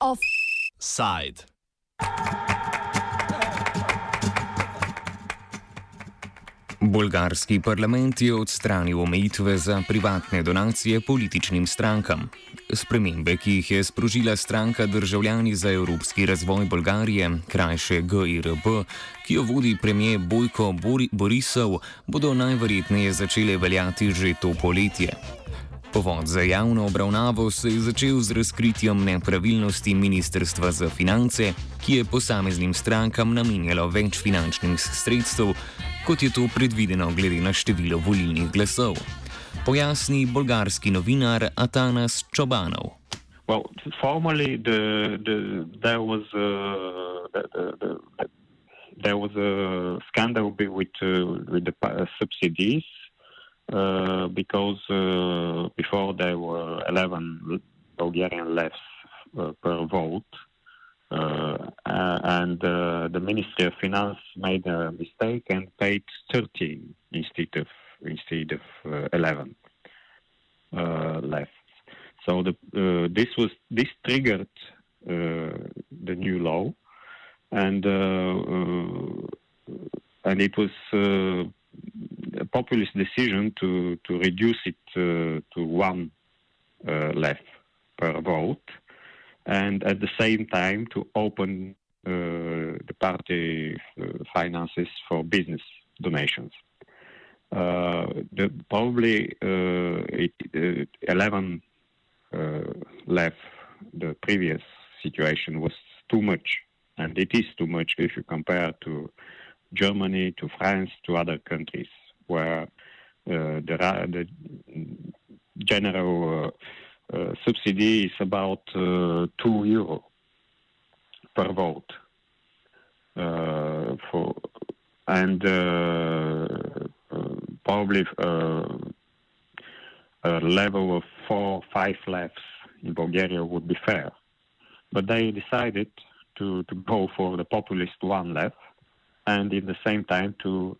Offside. Bolgarski parlament je odstranil omejitve za privatne donacije političnim strankam. Spremembe, ki jih je sprožila stranka Državljani za evropski razvoj Bolgarije, krajše GIRB, ki jo vodi premijer Bojko Borisov, bodo najverjetneje začele veljati že to poletje. Povod za javno obravnavo se je začel z razkritjem nepravilnosti Ministrstva za finance, ki je posameznim strankam namenjalo več finančnih sredstev, kot je to predvideno glede na število volilnih glasov. Pojasni bolgarski novinar Atanas Čobanov. Well, formally, the, the, there was a, the, the, the, there was a scandal with, uh, with the subsidies uh, because uh, before there were 11 Bulgarian lefts uh, per vote. Uh, and uh, the Ministry of Finance made a mistake and paid 13 instead of instead of uh, 11 uh, left. So the, uh, this was this triggered uh, the new law, and and it was a populist decision to to reduce it to one left per vote and at the same time to open uh, the party uh, finances for business donations. Uh, the, probably it, 11 left the previous situation was too much, and it is too much if you compare to Germany, to France, to other countries where uh, the, the general uh, uh, subsidy is about uh, two euro per vote. Uh, for and probably a level of four, five lefts in Bulgaria would be fair. But they decided to, to go for the populist one left and in the same time to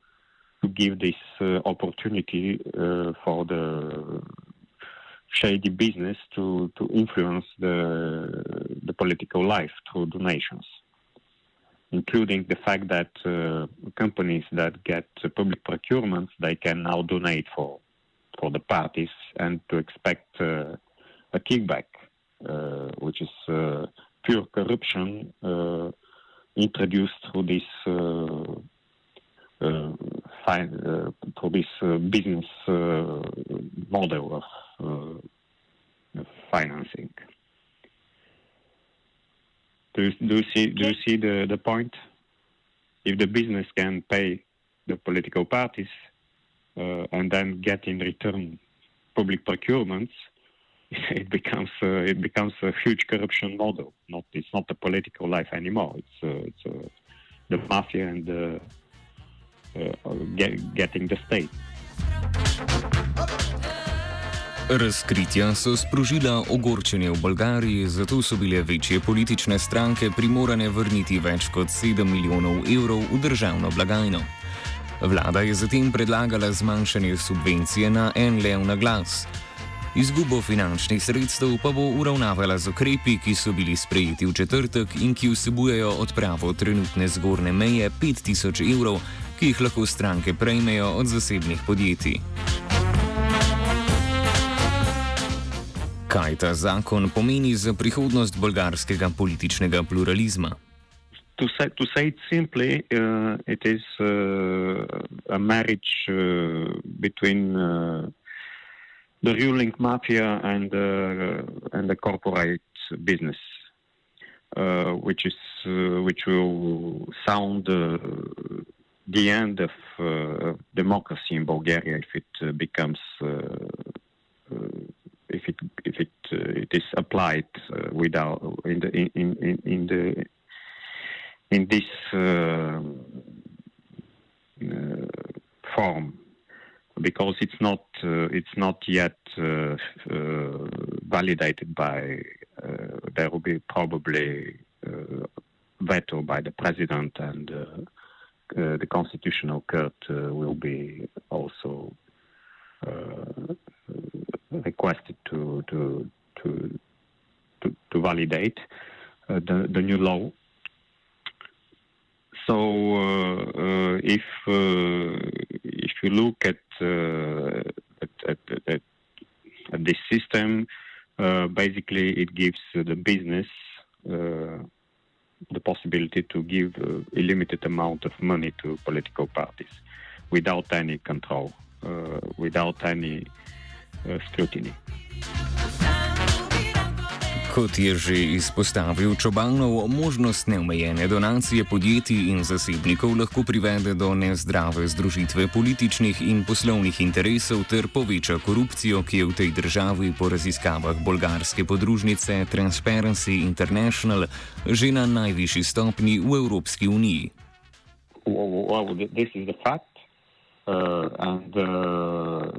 to give this uh, opportunity uh, for the shady business to, to influence the, the political life through donations, including the fact that uh, companies that get public procurements, they can now donate for, for the parties and to expect uh, a kickback, uh, which is uh, pure corruption introduced through this uh, uh, through this business model of financing. Do you, do you see do you see the, the point? If the business can pay the political parties uh, and then get in return public procurements, it becomes uh, it becomes a huge corruption model. Not it's not the political life anymore. It's uh, it's the mafia and the get, getting the state. Razkritja so sprožila ogorčenje v Bolgariji, zato so bile večje politične stranke primorane vrniti več kot 7 milijonov evrov v državno blagajno. Vlada je zatem predlagala zmanjšanje subvencije na en lev na glas. Izgubo finančnih sredstev pa bo uravnavala z okrepi, ki so bili sprejeti v četrtek in ki vsebujejo odpravo trenutne zgornje meje 5000 evrov ki jih lahko stranke prejmejo od zasebnih podjetij. Kaj ta zakon pomeni za prihodnost bolgarskega političnega pluralizma? To say, to say it simply, uh, it is uh, a marriage uh, between uh, the ruling mafia and, uh, and the corporate business, uh, which, is, uh, which will sound uh, the end of uh, democracy in Bulgaria if it uh, becomes uh if it uh, it is applied uh, without in the in in, in the in this um, uh, form. Because it's not uh, it's not yet uh, validated by there will be probably veto by the president and uh, the constitutional court uh, will be also requested to to to to, to validate uh, the the new law. So uh, uh, if if you look at at, at, at, at this system, basically it gives the business the possibility to give a limited amount of money to political parties without any control, uh, without any uh, scrutiny. Kot je že izpostavil Čobanov, možnost neomejene donacije podjetij in zasebnikov lahko privede do nezdrave združitve političnih in poslovnih interesov ter poveča korupcijo, ki je v tej državi po raziskavah bolgarske podružnice Transparency International že na najvišji stopni v Evropski uniji. Well, well, Uh, and uh,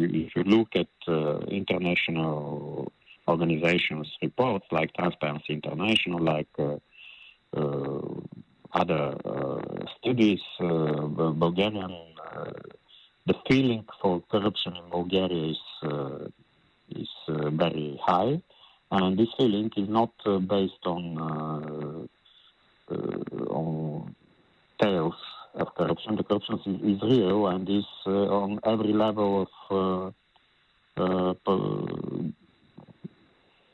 you if you look at uh, international organizations' reports like Transparency International, like uh, uh, other uh, studies, Bulgarian, the feeling for corruption in Bulgaria is is very high, and this feeling is not based on on tales of corruption. The corruption is, is real and is uh, on every level of uh, uh,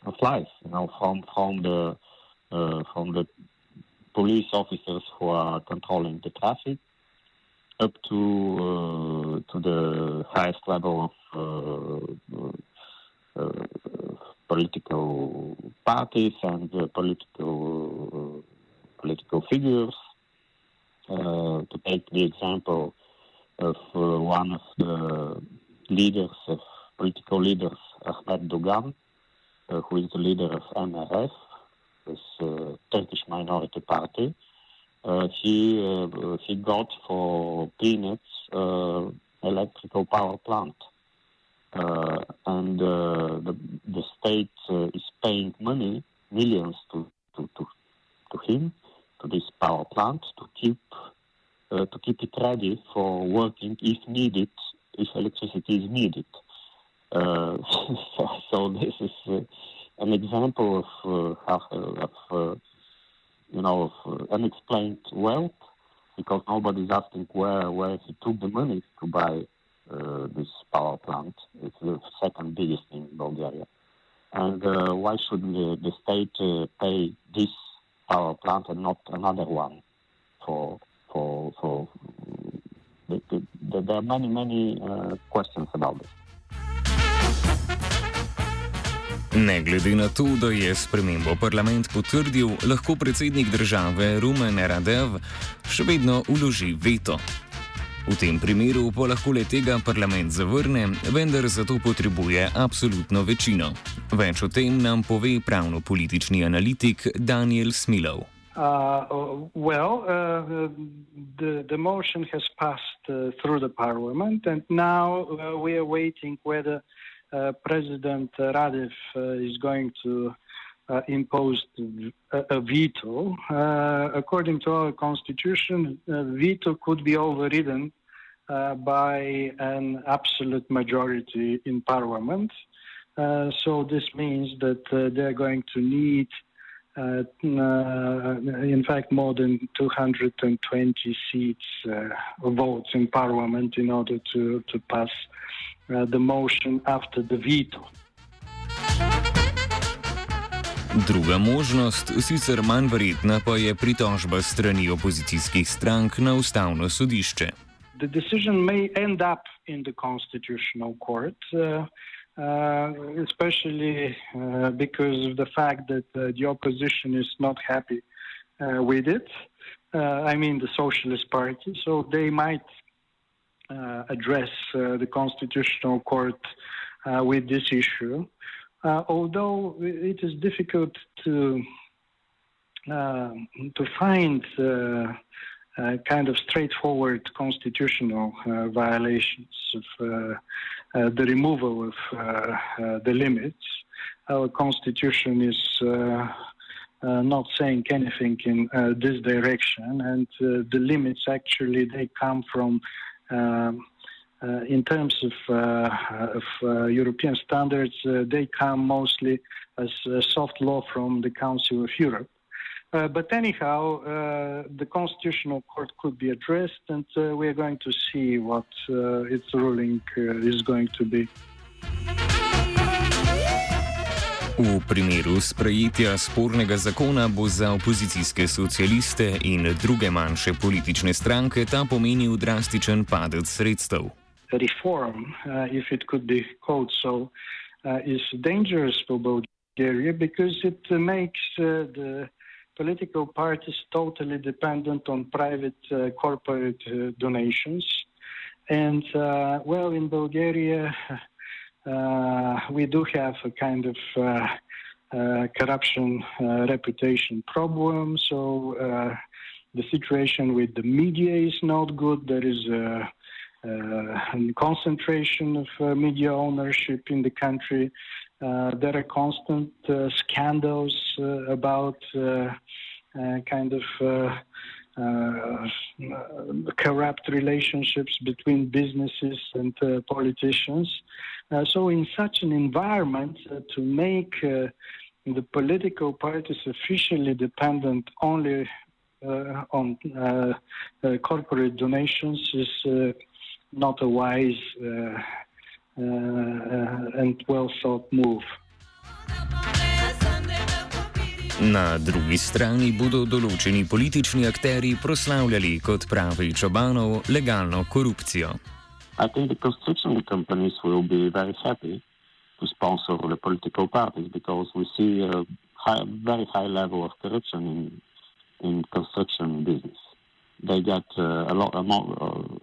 of life. You know, from from the from the police officers who are controlling the traffic up to to the highest level of political parties and political political figures uh, to take the example of uh, one of the leaders of political leaders, Ahmed Dogan, uh, who is the leader of MRF, this Turkish minority party. he he got for peanuts electrical power plant. Uh, and uh, the, the state uh, is paying money, millions to, to, to, to him, this power plant to keep uh, to keep it ready for working if needed, if electricity is needed. Uh, so, this is uh, an example of, uh, of uh, you know of uh, unexplained wealth because nobody is asking where where he took the money to buy this power plant. It's the second biggest in Bulgaria. And why should the, the state pay this power plant and not another one for for for the, the, there are many many uh, questions about this. Ne glede na to, da je spremembo parlament potrdil, lahko predsednik države Rumen Radev še vedno uloži veto. V tem primeru pa lahko le tega parlament zavrne, vendar za to potrebuje absolutno večino. Več o tem nam pove pravno-politični analitik Daniel Smilov. Uh, well, uh, the, the motion has passed uh, through the parliament, and now uh, we are waiting whether uh, President Radev uh, is going to impose a, a veto. according to our constitution, a veto could be overridden by an absolute majority in parliament. so this means that they're going to need uh, uh, in fact, more than 220 seats, uh, votes in parliament in order to, to pass the motion after the veto. Druga možnost, sicer manj verjetna, pa je pritožba strani opozicijskih strank na ustavno sodišče. The decision may end up in the constitutional court. Uh, Uh, especially uh, because of the fact that uh, the opposition is not happy uh, with it. Uh, I mean, the Socialist Party. So they might address the Constitutional Court with this issue. although it is difficult to to find uh, kind of straightforward constitutional uh, violations of uh, the removal of the limits. Our constitution is not saying anything in this direction, and the limits actually they come from um, uh, in terms of, uh, of uh, European standards, they come mostly as soft law from the Council of Europe. Uh, but anyhow, uh, the Constitutional Court could be addressed, and uh, we are going to see what its ruling is going to be. V primeru sprejetja spornega zakona bo za opozicijske socialiste in druge manjše politične stranke ta pomenil drastičen padec sredstev. Reform, uh, if it could be called so, uh, is dangerous for Bulgaria because it uh, makes uh, the political parties totally dependent on private uh, corporate uh, donations. And, uh, well, in Bulgaria, uh, we do have a kind of uh, uh, corruption reputation problem. So the situation with the media is not good. There is a, a concentration of media ownership in the country. Uh, there are constant uh, scandals uh, about kind of corrupt relationships between businesses and politicians. so, in such an environment, to make the political parties officially dependent only uh, on uh, uh, corporate donations is not a wise and well thought move. Na drugi strani bodo določeni politični akteri proslavljali, kot pravi Čobanov, legalno korupcijo. I think the construction companies will be very happy to sponsor the political parties because we see a high, very high level of corruption in, in construction business. They get uh, a lot, a more, uh,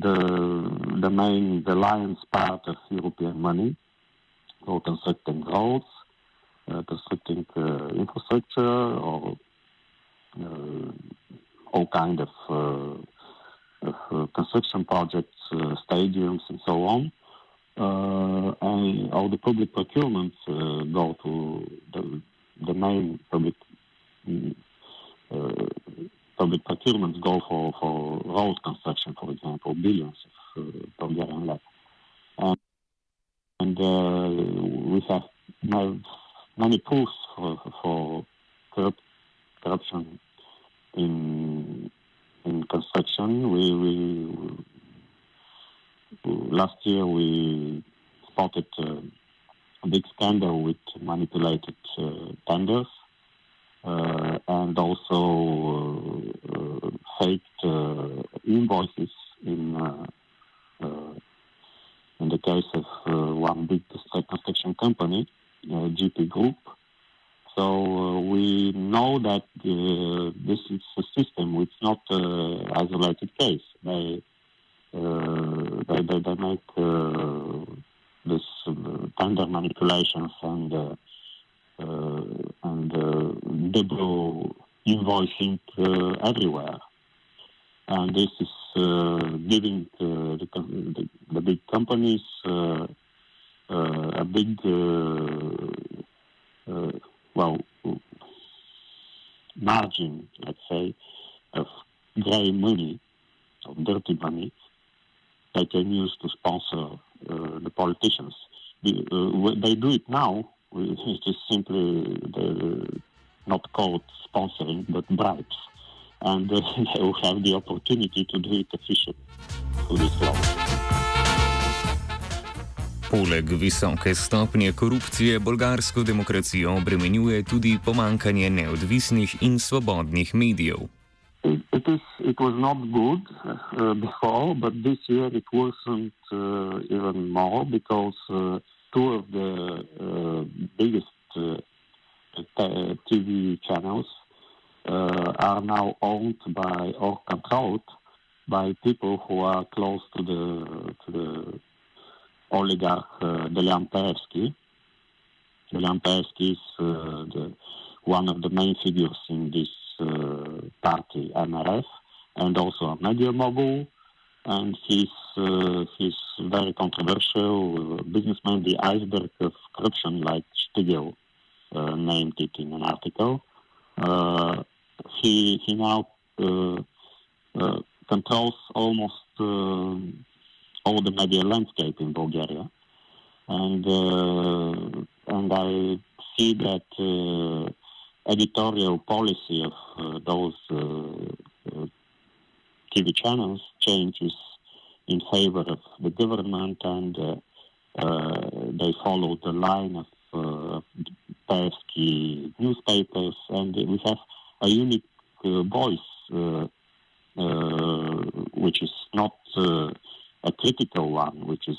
the the main the lion's part of European money for constructing roads, uh, constructing uh, infrastructure, or uh, all kind of, uh, of uh, construction projects, uh, stadiums, and so on. and all the public procurements go to the, the main public public procurements go for, for road construction, for example, billions of uh, Bulgarian left. Um, and uh, we have many proofs for, for corrupt, corruption in in construction. We, we last year we spotted uh, a big scandal with manipulated uh, tenders uh, and also uh, faked uh, invoices in uh, uh, in the case of uh, one big construction company, GP Group. So we know that this is a system which is not an isolated case. They they, they, they make this tender manipulations and uh, and uh, double invoicing uh, everywhere. And this is uh, giving uh, the, the, the, big companies uh, a big, well, margin, let's say, of grey money, of dirty money, they can use to sponsor uh, the politicians. The, uh, they do it now it is simply the, not called sponsoring, but bribes. And uh, they will have the opportunity to do it efficiently through this law. Poleg visoke stopnje korupcije bolgarsko demokracijo obremenjuje tudi pomankanje neodvisnih in svobodnih medijev. It, it, is, it was not good uh, before, but this year it worsened uh, even more because uh, two of the uh, biggest uh, TV channels uh, are now owned by or controlled by people who are close to the to the oligarch uh, Peevski is uh, the, one of the main figures in this uh, party, MRF, and also a media mogul and he's uh, he's very controversial uh, businessman, the iceberg of corruption, like Spiegel uh, named it in an article. Uh, he he now uh, uh, controls almost uh, all the media landscape in Bulgaria, and uh, and I see that uh, editorial policy of uh, those TV channels changes in favor of the government, and they follow the line of uh, newspapers, and we have a unique uh, voice, uh, uh, which is not a critical one, which is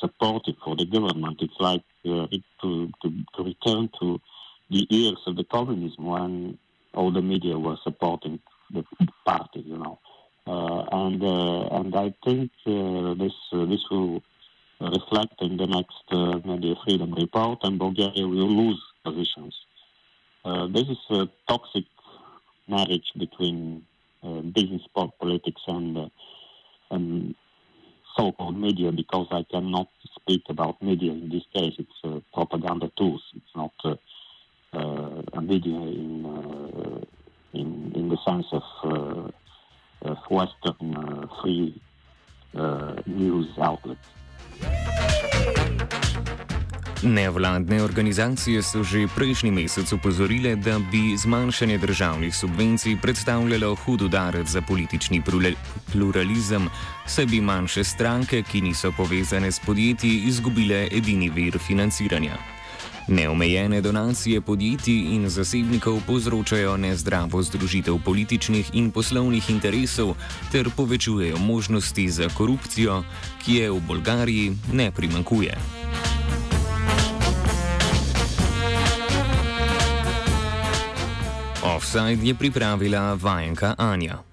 supportive for the government. It's like to, to, to return to the years of the communism when all the media were supporting the party, you know. Uh, and uh, and I think uh, this this will reflect in the next media freedom report, and Bulgaria will lose positions. this is a toxic marriage between uh, business politics and, uh, so-called media because I cannot speak about media in this case. It's uh, propaganda tools. It's not uh, uh, a media in, uh, in in the sense of, of Western free news outlets. Nevladne organizacije so že prejšnji mesec upozorile, da bi zmanjšanje državnih subvencij predstavljalo hud udarec za politični pluralizem, saj bi manjše stranke, ki niso povezane s podjetji, izgubile edini vir financiranja. Neomejene donacije podjetij in zasebnikov povzročajo nezdravo združitev političnih in poslovnih interesov ter povečujejo možnosti za korupcijo, ki je v Bolgariji ne primankuje. Offside je pripravila vajenka Anja.